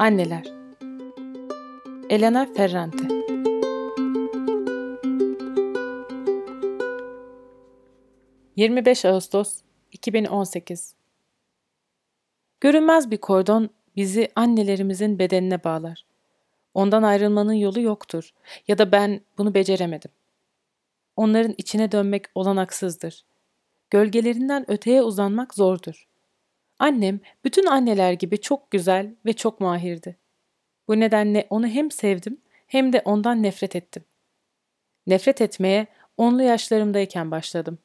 Anneler Elena Ferrante ...25 Ağustos 2018 Görünmez bir kordon bizi annelerimizin bedenine bağlar. Ondan ayrılmanın yolu yoktur ya da ben bunu beceremedim. Onların içine dönmek olanaksızdır. Gölgelerinden öteye uzanmak zordur. Annem bütün anneler gibi çok güzel ve çok mahirdi. Bu nedenle onu hem sevdim hem de ondan nefret ettim. Nefret etmeye onlu yaşlarımdayken başladım.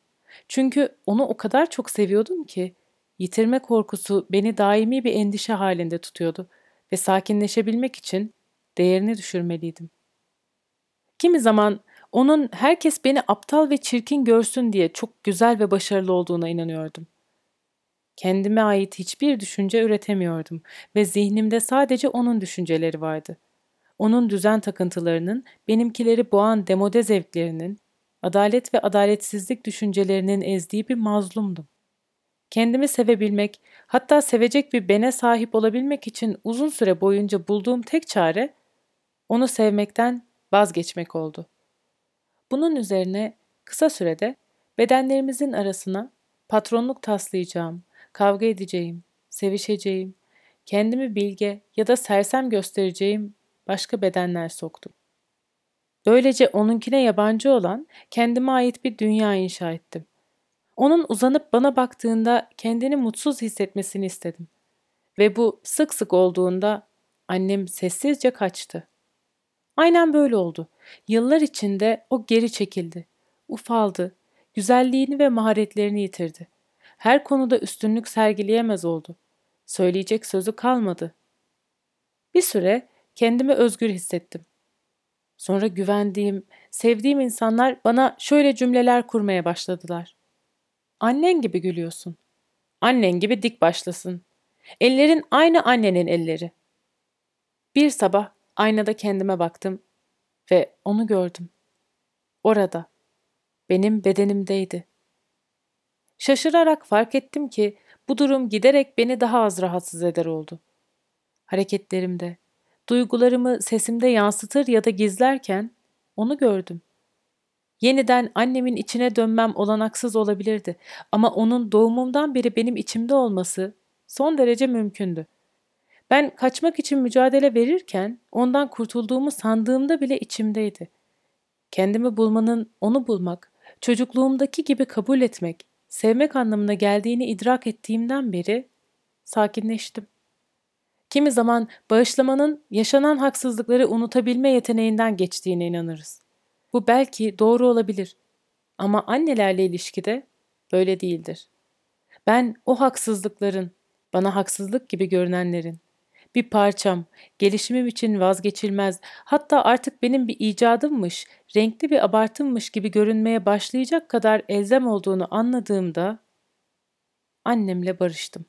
Çünkü onu o kadar çok seviyordum ki yitirme korkusu beni daimi bir endişe halinde tutuyordu ve sakinleşebilmek için değerini düşürmeliydim. Kimi zaman onun herkes beni aptal ve çirkin görsün diye çok güzel ve başarılı olduğuna inanıyordum. Kendime ait hiçbir düşünce üretemiyordum ve zihnimde sadece onun düşünceleri vardı. Onun düzen takıntılarının, benimkileri boğan demode zevklerinin, adalet ve adaletsizlik düşüncelerinin ezdiği bir mazlumdum. Kendimi sevebilmek, hatta sevecek bir bene sahip olabilmek için uzun süre boyunca bulduğum tek çare, onu sevmekten vazgeçmek oldu. Bunun üzerine kısa sürede bedenlerimizin arasına patronluk taslayacağım, kavga edeceğim, sevişeceğim, kendimi bilge ya da sersem göstereceğim başka bedenler soktum. Böylece onunkine yabancı olan kendime ait bir dünya inşa ettim. Onun uzanıp bana baktığında kendini mutsuz hissetmesini istedim. Ve bu sık sık olduğunda annem sessizce kaçtı. Aynen böyle oldu. Yıllar içinde o geri çekildi. Ufaldı. Güzelliğini ve maharetlerini yitirdi her konuda üstünlük sergileyemez oldu. Söyleyecek sözü kalmadı. Bir süre kendimi özgür hissettim. Sonra güvendiğim, sevdiğim insanlar bana şöyle cümleler kurmaya başladılar. Annen gibi gülüyorsun. Annen gibi dik başlasın. Ellerin aynı annenin elleri. Bir sabah aynada kendime baktım ve onu gördüm. Orada. Benim bedenimdeydi. Şaşırarak fark ettim ki bu durum giderek beni daha az rahatsız eder oldu. Hareketlerimde, duygularımı sesimde yansıtır ya da gizlerken onu gördüm. Yeniden annemin içine dönmem olanaksız olabilirdi ama onun doğumumdan beri benim içimde olması son derece mümkündü. Ben kaçmak için mücadele verirken ondan kurtulduğumu sandığımda bile içimdeydi. Kendimi bulmanın onu bulmak, çocukluğumdaki gibi kabul etmek, sevmek anlamına geldiğini idrak ettiğimden beri sakinleştim. Kimi zaman bağışlamanın yaşanan haksızlıkları unutabilme yeteneğinden geçtiğine inanırız. Bu belki doğru olabilir ama annelerle ilişkide böyle değildir. Ben o haksızlıkların, bana haksızlık gibi görünenlerin, bir parçam, gelişimim için vazgeçilmez, hatta artık benim bir icadımmış, renkli bir abartımmış gibi görünmeye başlayacak kadar elzem olduğunu anladığımda annemle barıştım.